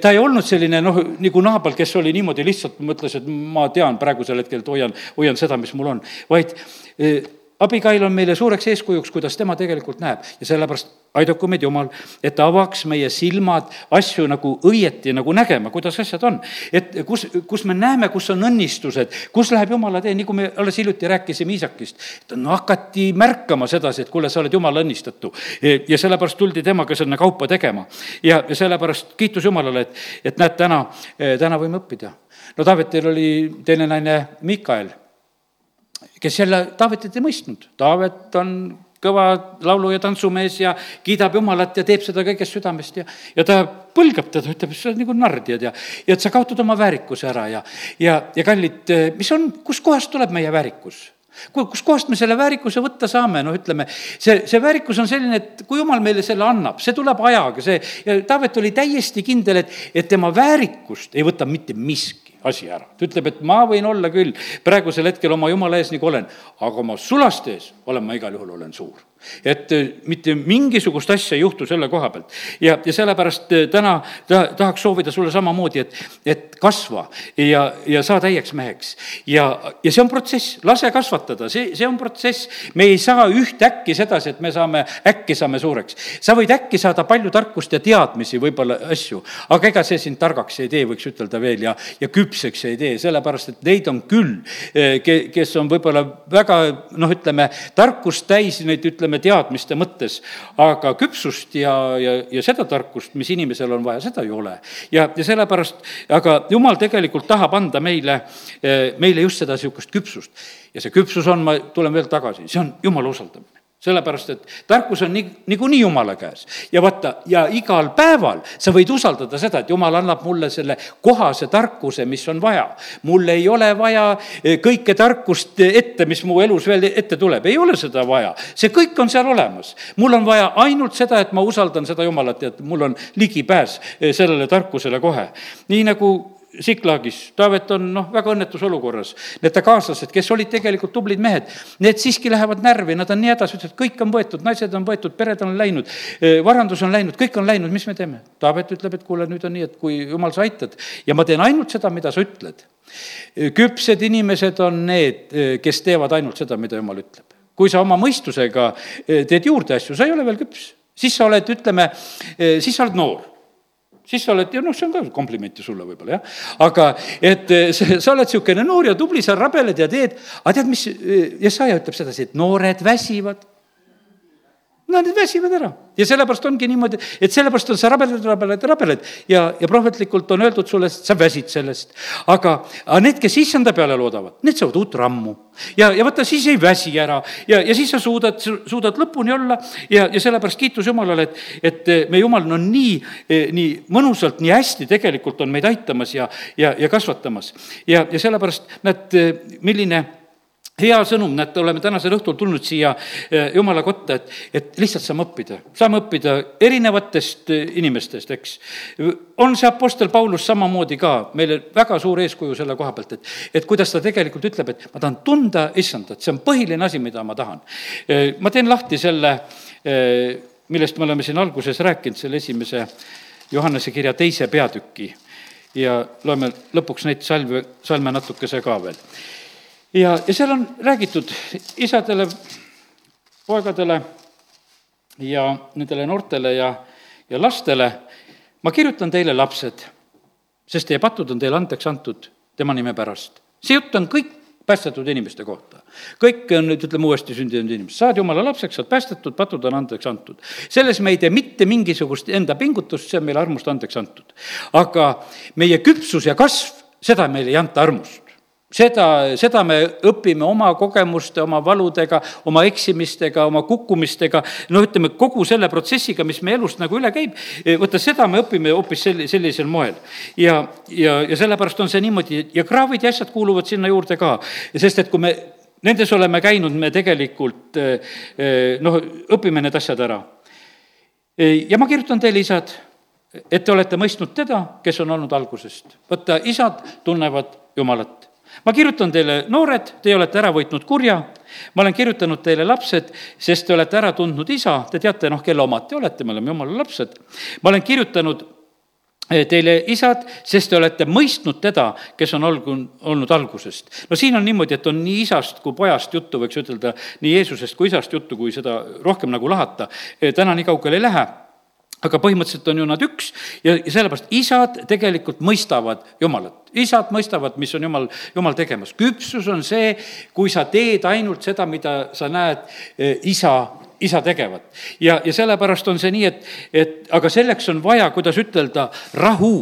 ta ei olnud selline noh, nagu Naabal, kes oli niimoodi lihtsalt mõtles, et ma tean praegusel hetkel, et hoian, hoian seda, mis mul on, vaid Abigail on meile suureks eeskujuks, kuidas tema tegelikult näeb ja sellepärast aidaku meid Jumal, et ta avaks meie silmad asju nagu õieti nagu nägema, kuidas asjad on. et kus, kus me näeme, kus on õnnistused, kus läheb Jumala tee, nagu me alles hiljuti rääkisime Iisakist. no hakati märkama sedasi, et kuule, sa oled Jumala õnnistatu. ja sellepärast tuldi temaga sinna kaupa tegema. ja, sellepärast kiitus Jumalale, et, et näed, täna, täna võime õppida. no Taavetil oli teine naine Mikael kes jälle Taavetit ei mõistnud. Taavet on kõva laulu- ja tantsumees ja kiidab Jumalat ja teeb seda kõigest südamest ja, ja ta põlgab teda, ütleb, sa oled nagu narr, tead, ja, ja et sa kaotad oma väärikuse ära ja, ja, ja kallid, mis on, kustkohast tuleb meie väärikus? kuskohast me selle väärikuse võtta saame, noh, ütleme, see, see väärikus on selline, et kui jumal meile selle annab, see tuleb ajaga, see, ja Taavet oli täiesti kindel, et, et tema väärikust ei võta mitte miski asi ära. ta ütleb, et ma võin olla küll praegusel hetkel oma jumala ees, nagu olen, aga oma sulaste ees olen ma igal juhul, olen suur et äh, mitte mingisugust asja ei juhtu selle koha pealt. ja, ja sellepärast äh, täna ta, tahaks soovida sulle samamoodi, et, et kasva ja, ja saa täieks meheks. ja, ja see on protsess, lase kasvatada, see, see on protsess. me ei saa ühtäkki sedasi, et me saame, äkki saame suureks. sa võid äkki saada palju tarkust ja teadmisi, võib-olla asju, aga ega see sind targaks ei tee, võiks ütelda veel, ja, ja küpseks ei tee, sellepärast et neid on küll, äh, kes on võib-olla väga noh, ütleme, tarkust täis, neid ütleme, ütleme, teadmiste mõttes, aga küpsust ja, ja, ja seda tarkust, mis inimesel on vaja, seda ei ole. ja, ja sellepärast, aga jumal tegelikult tahab anda meile, meile just seda niisugust küpsust. ja see küpsus on, ma tulen veel tagasi, see on jumala usaldamine sellepärast, et tarkus on nii, niikuinii Jumala käes. ja vaata, ja igal päeval sa võid usaldada seda, et Jumal annab mulle selle kohase tarkuse, mis on vaja. mul ei ole vaja eh, kõike tarkust ette, mis mu elus veel ette tuleb, ei ole seda vaja. see kõik on seal olemas. mul on vaja ainult seda, et ma usaldan seda Jumalat ja et mul on ligipääs eh, sellele tarkusele kohe. nii nagu Siklaagis, Taavet on noh, väga õnnetus olukorras. Need ta kaaslased, kes olid tegelikult tublid mehed, need siiski lähevad närvi, nad on nii hädas, ütlevad, kõik on võetud, naised on võetud, pered on läinud, eh, varandus on läinud, kõik on läinud, mis me teeme? Taavet ütleb, et kuule, nüüd on nii, et kui jumal, sa aitad ja ma teen ainult seda, mida sa ütled. küpsed inimesed on need, eh, kes teevad ainult seda, mida jumal ütleb. kui sa oma mõistusega eh, teed juurde asju, sa ei ole veel küps, siis sa oled, ütleme, siis sa oled noor siis sa oled, ja noh, see on ka kompliment ju sulle võib-olla, jah. aga et eh, sa, sa oled niisugune noor ja tubli, sa rabeled ja teed, aga tead, mis, eh, Jesaja ütleb sedasi, et noored väsivad Nad väsivad ära ja sellepärast ongi niimoodi, et sellepärast on sa rabeled, rabeled, rabeled ja, ja prohvetlikult on öeldud sulle, sa väsid sellest. aga, aga need, kes issanda peale loodavad, need saavad uut rammu. ja, ja vaata, siis ei väsi ära ja, ja siis sa suudad, suudad lõpuni olla ja, ja sellepärast kiitus Jumalale, et, et meie Jumal on nii, nii mõnusalt, nii hästi tegelikult on meid aitamas ja, ja, ja kasvatamas. ja, ja sellepärast näed, milline hea sõnum, näed, oleme tänasel õhtul tulnud siia eh, Jumala kotta, et, et lihtsalt saame õppida, saame õppida erinevatest eh, inimestest, eks. on see Apostel Paulus samamoodi ka meile väga suur eeskuju selle koha pealt, et, et kuidas ta tegelikult ütleb, et ma tahan tunda issandat, see on põhiline asi, mida ma tahan. Eh, ma teen lahti selle, millest me oleme siin alguses rääkinud, selle esimese Johannese kirja teise peatüki ja loeme lõpuks neid salve, salme natukese ka veel ja, ja seal on räägitud isadele, poegadele ja nendele noortele ja, ja lastele, ma kirjutan teile, lapsed, sest teie patud on teile andeks antud tema nime pärast. see jutt on kõik päästetud inimeste kohta. kõik on nüüd, ütleme, uuesti sündinud inimesed, saad jumala lapseks, saad päästetud, patud on andeks antud. selles me ei tee mitte mingisugust enda pingutust, see on meile armust andeks antud. aga meie küpsus ja kasv, seda meile ei anta armust seda, seda me õpime oma kogemuste, oma valudega, oma eksimistega, oma kukkumistega, no ütleme, kogu selle protsessiga, mis meie elust nagu üle käib, vaata seda me õpime hoopis sel-, sellisel moel. ja, ja, ja sellepärast on see niimoodi ja kraavid ja asjad kuuluvad sinna juurde ka, sest et kui me nendes oleme käinud, me tegelikult noh, õpime need asjad ära. ja ma kirjutan teile, isad, et te olete mõistnud teda, kes on olnud algusest. vaata, isad tunnevad Jumalat ma kirjutan teile, noored, teie olete ära võitnud kurja ma olen kirjutanud teile lapsed, sest te olete ära tundnud isa, te teate, noh, kelle omad te olete, me oleme jumala lapsed. ma olen kirjutanud eh, teile isad, sest te olete mõistnud teda, kes on olgu, olnud algusest. no siin on niimoodi, et on nii isast kui pojast juttu, võiks ütelda, nii Jeesusest kui isast juttu, kui seda rohkem nagu lahata. Eh, täna nii kaugele ei lähe aga põhimõtteliselt on ju nad üks ja, sellepärast isad tegelikult mõistavad Jumalat. isad mõistavad, mis on Jumal, Jumal tegemas. küpsus on see, kui sa teed ainult seda, mida sa näed e, isa, isa tegevat. ja, ja sellepärast on see nii, et, et aga selleks on vaja, kuidas ütelda, rahu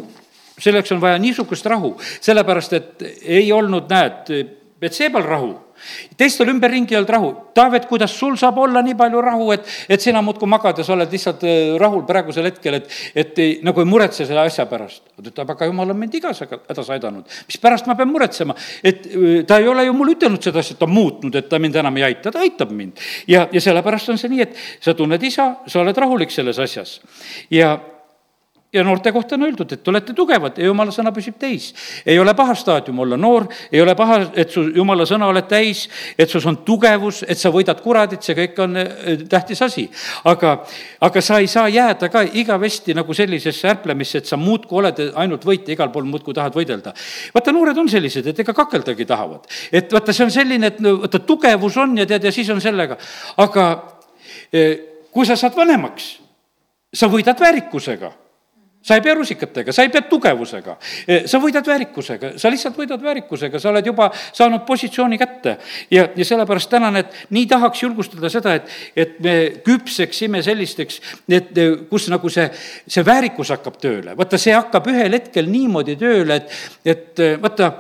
selleks on vaja niisugust rahu, sellepärast et ei olnud, näed, Betsebal rahu teistel ümberringi ei olnud rahu. Taavet, kuidas sul saab olla nii palju rahu, et, et sina muudkui magades oled lihtsalt äh, rahul praegusel hetkel, et, et ei, nagu ei muretse selle asja pärast. ta ütleb, aga jumal on mind igas hädas aidanud, mispärast ma pean muretsema, et äh, ta ei ole ju mulle ütelnud seda asja, et ta on muutnud, et ta mind enam ei aita, ta aitab mind. ja, ja sellepärast on see nii, et sa tunned isa, sa oled rahulik selles asjas ja ja noorte kohta on öeldud, et te olete tugevad ja jumala sõna püsib teis. ei ole paha staadium olla noor, ei ole paha, et su jumala sõna oled täis, et sus on tugevus, et sa võidad kuradit, see kõik on äh, tähtis asi. aga, aga sa ei saa jääda ka igavesti nagu sellisesse ärplemisse, et sa muudkui oled ainult võitja, igal pool muudkui tahad võidelda. vaata, noored on sellised, et ega kakeldagi tahavad. et vaata, see on selline, et no vaata, tugevus on ja tead, ja siis on sellega, aga äh, kui sa saad vanemaks, sa võidad väärikusega sa ei pea rusikatega, sa ei pea tugevusega, e, sa võidad väärikusega, sa lihtsalt võidad väärikusega, sa oled juba saanud positsiooni kätte. ja, ja sellepärast täna need, nii tahaks julgustada seda, et, et me küpseksime sellisteks, et e, kus nagu see, see väärikus hakkab tööle. vaata, see hakkab ühel hetkel niimoodi tööle, et, et e, vaata,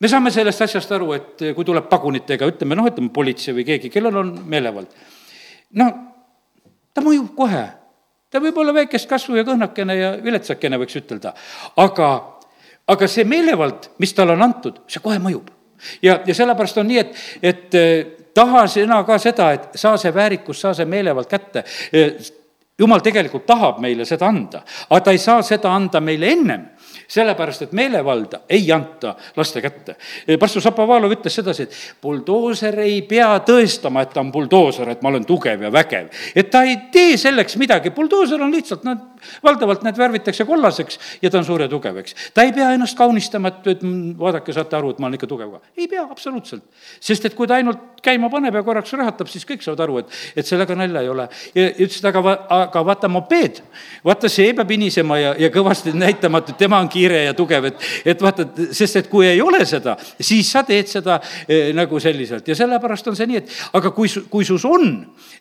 me saame sellest asjast aru, et kui tuleb pagunitega, ütleme noh, ütleme politsei või keegi, kellel on meelevald, no ta mõjub kohe ta võib olla väikest kasvu ja kõhnakene ja viletsakene, võiks ütelda. aga, aga see meelevald, mis talle on antud, see kohe mõjub. ja, ja sellepärast on nii, et, et eh, taha sina ka seda, et saa see väärikus, saa see meelevald kätte eh, jumal tegelikult tahab meile seda anda, aga ta ei saa seda anda meile ennem sellepärast, et meelevalda ei anta laste kätte. pastor Šapovalov ütles sedasi, et buldooser ei pea tõestama, et ta on buldooser, et ma olen tugev ja vägev. et ta ei tee selleks midagi, buldooser on lihtsalt, noh, valdavalt need värvitakse kollaseks ja ta on suur ja tugev, eks. ta ei pea ennast kaunistama, et, et vaadake, saate aru, et ma olen ikka tugev ka. ei pea, absoluutselt. sest et kui ta ainult käima paneb ja korraks rõhatab, siis kõik saavad aru, et, et sellega nalja ei ole. ja ütles, et aga, aga vaata mopeed, vaata see peab inisema ja, ja kõvasti näitama, et tema on kiire ja tugev, et, et vaata, sest et kui ei ole seda, siis sa teed seda eh, nagu selliselt ja sellepärast on see nii, et aga kui, kui sus on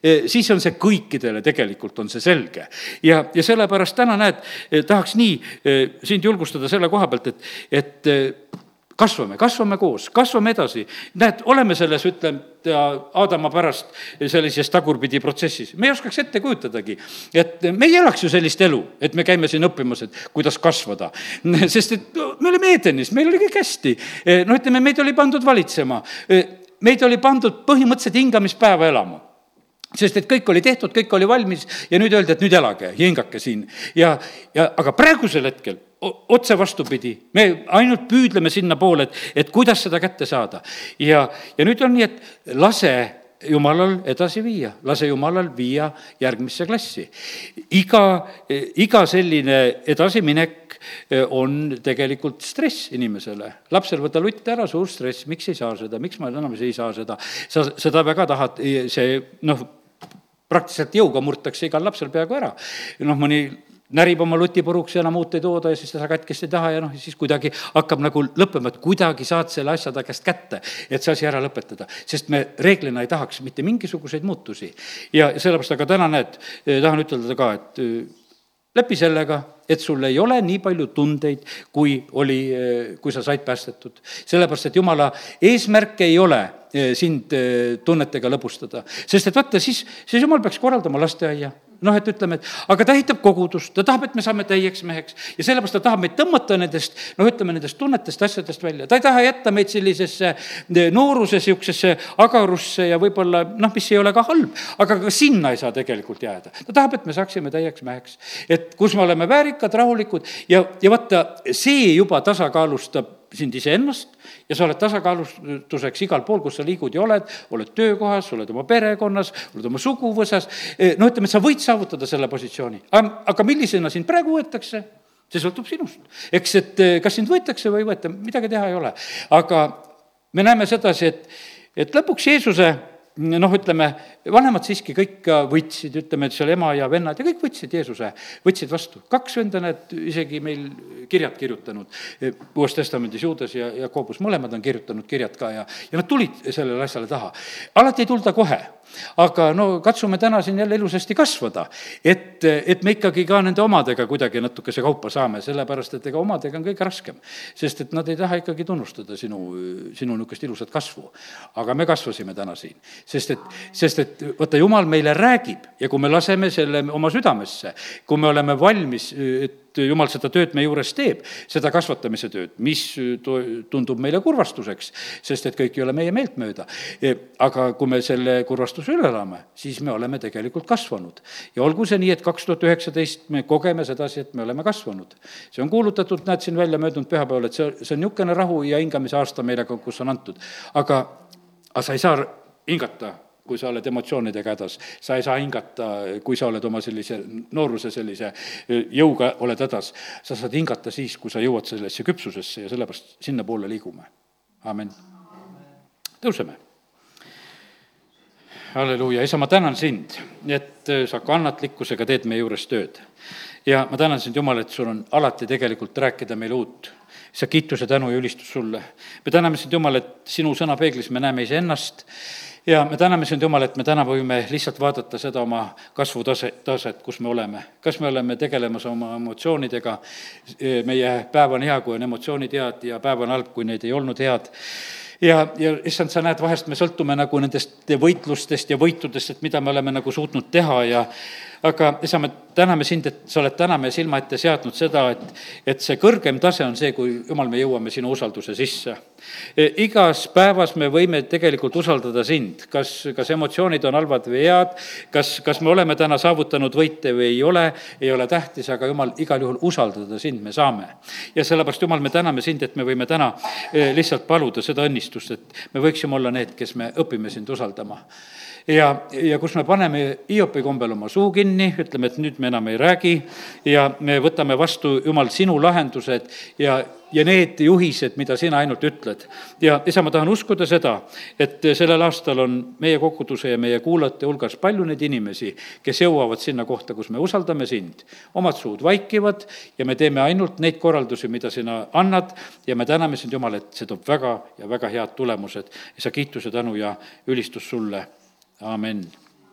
eh,, siis on see kõikidele tegelikult, on see selge. ja, ja sellepärast täna näed eh,, tahaks nii eh, sind julgustada selle koha pealt, et, et eh, kasvame, kasvame koos, kasvame edasi. näed, oleme selles, ütleme, Aadama pärast sellises tagurpidi protsessis. me ei oskaks ette kujutadagi, et me ei elaks ju sellist elu, et me käime siin õppimas, et kuidas kasvada. sest et me olime Edenis, meil oli kõik hästi. no ütleme, meid oli pandud valitsema, meid oli pandud põhimõtteliselt hingamispäeva elama sest et kõik oli tehtud, kõik oli valmis ja nüüd öeldi, et nüüd elage, hingake siin. ja, ja aga praegusel hetkel otse vastupidi, me ainult püüdleme sinnapoole, et, et kuidas seda kätte saada. ja, ja nüüd on nii, et lase jumalal edasi viia, lase jumalal viia järgmisse klassi. iga, iga selline edasiminek eh, on tegelikult stress inimesele. lapsel võta lutt ära, suur stress, miks ei saa seda, miks ma enam ei saa seda, sa seda väga tahad, see noh, praktiliselt jõuga murtakse igal lapsel peaaegu ära. noh, mõni närib oma luti puruks ja enam uut ei tooda ja siis ta katkist ei taha ja noh, siis kuidagi hakkab nagu lõppema, et kuidagi saad selle asja ta käest kätte, et see asi ära lõpetada. sest me reeglina ei tahaks mitte mingisuguseid muutusi. ja sellepärast, aga täna näed, eh, tahan ütelda ka, et eh, lepi sellega, et sul ei ole nii palju tundeid, kui oli, eh, kui sa said päästetud. sellepärast, et jumala eesmärk ei ole sind tunnetega lõbustada. sest et vaata, siis, siis jumal peaks korraldama lasteaia noh, et ütleme, et aga ta ehitab kogudust, ta tahab, et me saame täieks meheks ja sellepärast ta tahab meid tõmmata nendest, noh, ütleme nendest tunnetest, asjadest välja. ta ei taha jätta meid sellisesse eh, nooruse niisugusesse agarusse ja võib-olla noh, mis ei ole ka halb, aga ka sinna ei saa tegelikult jääda. ta tahab, et me saaksime täieks meheks. et kus me oleme väärikad, rahulikud ja, ja vaata, see juba tasakaalustab sind iseennast ja sa oled tasakaalustuseks igal pool, kus sa liigud ja oled, oled töökohas, oled oma perekonnas, oled oma suguvõsas, no ütleme, et sa võid saavutada selle positsiooni. aga millisena sind praegu võetakse? see sõltub sinust. eks, et kas sind võetakse või ei võeta, midagi teha ei ole. aga me näeme sedasi, et, et lõpuks Jeesuse noh, ütleme, vanemad siiski kõik võtsid, ütleme, et seal ema ja vennad ja kõik võtsid Jeesuse, võtsid vastu. kaks venda, need isegi meil kirjad kirjutanud, Uues Testamendis Juudas ja Jakobus, mõlemad on kirjutanud kirjad ka ja, ja nad tulid sellele asjale taha. alati ei tulda kohe aga no katsume täna siin jälle ilusasti kasvada, et, et me ikkagi ka nende omadega kuidagi natukese kaupa saame, sellepärast et ega omadega on kõige raskem. sest et nad ei taha ikkagi tunnustada sinu, sinu niisugust ilusat kasvu. aga me kasvasime täna siin, sest et, sest et vaata, jumal meile räägib ja kui me laseme selle oma südamesse, kui me oleme valmis, et jumal seda tööd meie juures teeb, seda kasvatamise tööd, mis tundub meile kurvastuseks, sest et kõik ei ole meie meeltmööda. aga kui me selle kurvastuse üle elame, siis me oleme tegelikult kasvanud. ja olgu see nii, et kaks tuhat üheksateist me kogeme sedasi, et me oleme kasvanud. see on kuulutatud, näed, siin välja möödunud pühapäeval, et see, see on niisugune rahu ja hingamise aasta meile, kus on antud. aga, aga sa ei saa hingata kui sa oled emotsioonidega hädas, sa ei saa hingata, kui sa oled oma sellise nooruse sellise jõuga oled hädas. sa saad hingata siis, kui sa jõuad sellesse küpsusesse ja sellepärast sinnapoole liigume. amin. tõuseme. halleluuja, isa, ma tänan sind, et sa kannatlikkusega teed meie juures tööd. ja ma tänan sind, Jumal, et sul on alati tegelikult rääkida meile uut sa kiituse, tänu ja ülistus sulle. me täname sind, Jumal, et sinu sõna peeglis me näeme iseennast ja me täname sind, Jumal, et me täna võime lihtsalt vaadata seda oma kasvutase, taset, kus me oleme. kas me oleme tegelemas oma emotsioonidega, meie päev on hea, kui on emotsioonid head ja päev on halb, kui need ei olnud head ja, ja issand, sa näed, vahest me sõltume nagu nendest võitlustest ja võitudest, et mida me oleme nagu suutnud teha ja aga isa, me täname sind, et sa oled täna meie silma ette seadnud seda, et, et see kõrgem tase on see, kui jumal, me jõuame sinu usalduse sisse. E, igas päevas me võime tegelikult usaldada sind, kas, kas emotsioonid on halvad või head, kas, kas me oleme täna saavutanud võite või ei ole, ei ole tähtis, aga jumal, igal juhul usaldada sind me saame. ja sellepärast, jumal, me täname sind, et me võime täna e, lihtsalt paluda seda õnnistust, et me võiksime olla need, kes me õpime sind usaldama ja, ja kus me paneme Hiopi kombel oma suu kinni, ütleme, et nüüd me enam ei räägi ja me võtame vastu, Jumal, sinu lahendused ja, ja need juhised, mida sina ainult ütled. ja isa, ma tahan uskuda seda, et sellel aastal on meie koguduse ja meie kuulajate hulgas palju neid inimesi, kes jõuavad sinna kohta, kus me usaldame sind. omad suud vaikivad ja me teeme ainult neid korraldusi, mida sina annad ja me täname sind, Jumal, et see toob väga ja väga head tulemused. isa, kiituse, tänu ja ülistus sulle Amen.